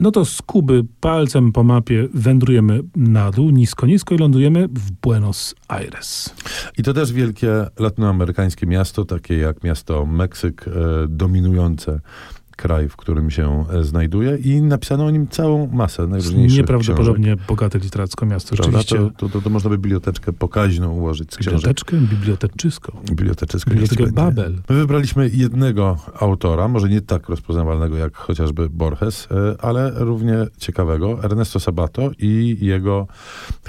No to z Kuby palcem po mapie wędrujemy na dół, nisko, nisko i lądujemy w Buenos Aires. I to też wielkie latynoamerykańskie miasto, takie jak miasto Meksyk, e, dominujące kraj, w którym się e, znajduje i napisano o nim całą masę najróżniejszych Nieprawdopodobnie bogate literacko miasto, Prawda? rzeczywiście. To, to, to, można by biblioteczkę pokaźną ułożyć z książek. Biblioteczkę, biblioteczyską. Biblioteczkę. Bibliotekę. Babel. My wybraliśmy jednego autora, może nie tak rozpoznawalnego jak chociażby Borges, e, ale równie ciekawego, Ernesto Sabato i jego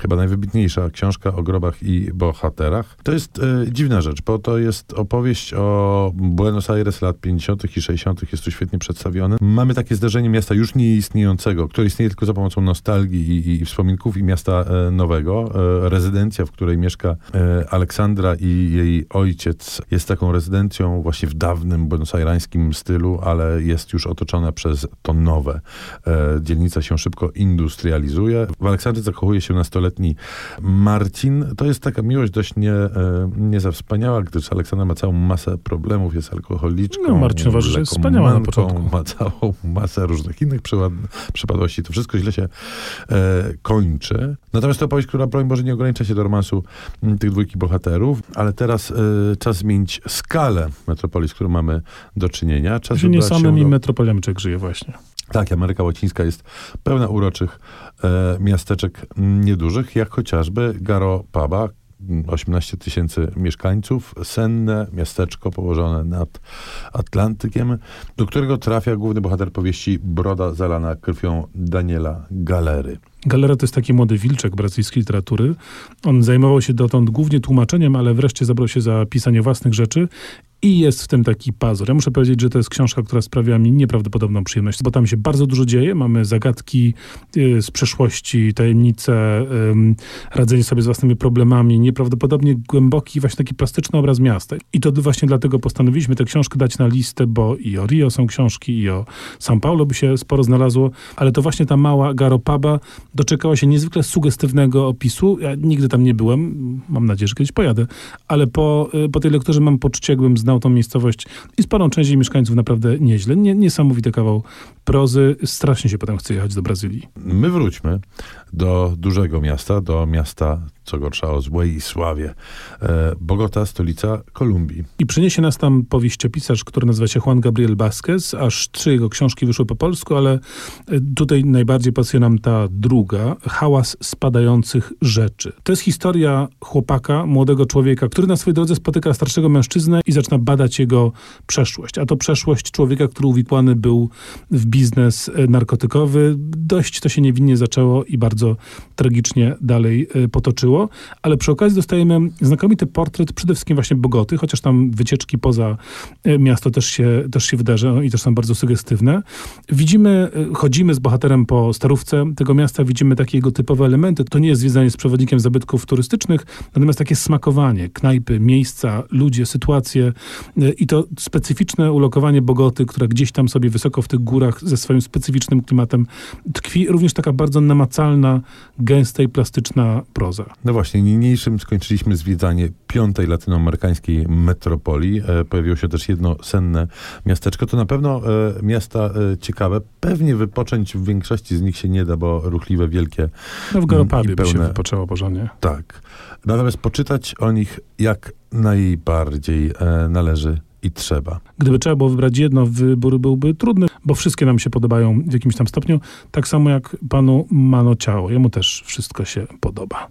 chyba najwybitniejsza książka o grobach i bohaterach. To jest e, dziwna rzecz, bo to jest opowieść o Buenos Aires lat 50. i 60. Jest tu świetnie przedstawione. Mamy takie zderzenie miasta już nieistniejącego, które istnieje tylko za pomocą nostalgii i, i wspominków i miasta e, nowego. E, rezydencja, w której mieszka e, Aleksandra i jej ojciec jest taką rezydencją właśnie w dawnym buenosaireńskim stylu, ale jest już otoczona przez to nowe. E, dzielnica się szybko industrializuje. W Aleksandrze zakochuje się nastoletni Marcin. To jest taka miłość dość nie, e, nie za wspaniała, gdyż Aleksandra ma całą masę problemów, jest alkoholiczką. No, Marcin uważa, że jest wspaniała na lekomanką, początku. Ma całą masę różnych innych przypadłości. To wszystko źle się e, kończy. Natomiast to opowieść, która broń Boże nie ogranicza się do romansu m, tych dwójki bohaterów, ale teraz e, czas zmienić skalę metropolii, z którą mamy do czynienia. Czas Że nie samymi do- metropoliami człowiek żyje właśnie. tak, Ameryka Łacińska jest pełna uroczych e, miasteczek m, niedużych, jak chociażby Garopaba, m, 18 tysięcy mieszkańców, senne miasteczko położone nad Atlantykiem, do którego trafia główny bohater powieści Broda zalana krwią Daniela Galery. Galera to jest taki młody wilczek brazylijskiej literatury. On zajmował się dotąd głównie tłumaczeniem, ale wreszcie zabrał się za pisanie własnych rzeczy i jest w tym taki pazur. Ja muszę powiedzieć, że to jest książka, która sprawiła mi nieprawdopodobną przyjemność, bo tam się bardzo dużo dzieje. Mamy zagadki y, z przeszłości, tajemnice, radzenie sobie z własnymi problemami, nieprawdopodobnie głęboki, właśnie taki plastyczny obraz miasta. I to właśnie dlatego postanowiliśmy tę książkę dać na listę, bo i o Rio są książki, i o São Paulo by się sporo znalazło, ale to właśnie ta mała Garopaba doczekała się niezwykle sugestywnego opisu. Ja nigdy tam nie byłem, mam nadzieję, że kiedyś pojadę, ale po, y, po tej lekturze mam poczucie, jakbym znał tą miejscowość i sporą część jej mieszkańców naprawdę nieźle. Nie, niesamowity kawał prozy. Strasznie się potem chce jechać do Brazylii. My wróćmy do dużego miasta, do miasta, co gorsza, o złej sławie. E, Bogota, stolica Kolumbii. I przyniesie nas tam powieściopisarz, który nazywa się Juan Gabriel Vázquez. Aż trzy jego książki wyszły po polsku, ale y, tutaj najbardziej pasuje nam ta druga, Hałas spadających rzeczy. To jest historia chłopaka, młodego człowieka, który na swojej drodze spotyka starszego mężczyznę i zaczyna badać jego przeszłość. A to przeszłość człowieka, który uwikłany był w biznes y, narkotykowy. Dość to się niewinnie zaczęło i bardzo tragicznie dalej y, ale przy okazji dostajemy znakomity portret przede wszystkim właśnie Bogoty, chociaż tam wycieczki poza y, miasto też się, też się wydarzą i też są bardzo sugestywne. Widzimy, y, chodzimy z bohaterem po starówce tego miasta, widzimy takie jego typowe elementy. To nie jest zwiedzanie z przewodnikiem zabytków turystycznych, natomiast takie smakowanie, knajpy, miejsca, ludzie, sytuacje y, i to specyficzne ulokowanie Bogoty, która gdzieś tam sobie wysoko w tych górach ze swoim specyficznym klimatem tkwi. Również taka bardzo namacalna, gęsta i plastyczna proza. No właśnie, niniejszym skończyliśmy zwiedzanie piątej latynoamerykańskiej metropolii. E, pojawiło się też jedno senne miasteczko. To na pewno e, miasta e, ciekawe. Pewnie wypocząć w większości z nich się nie da, bo ruchliwe, wielkie. No w I Garopabie by się wypoczęło porządnie. Tak. Natomiast poczytać o nich jak najbardziej e, należy i trzeba. Gdyby trzeba było wybrać jedno, wybór byłby trudny, bo wszystkie nam się podobają w jakimś tam stopniu. Tak samo jak panu Mano Ciało. Jemu też wszystko się podoba.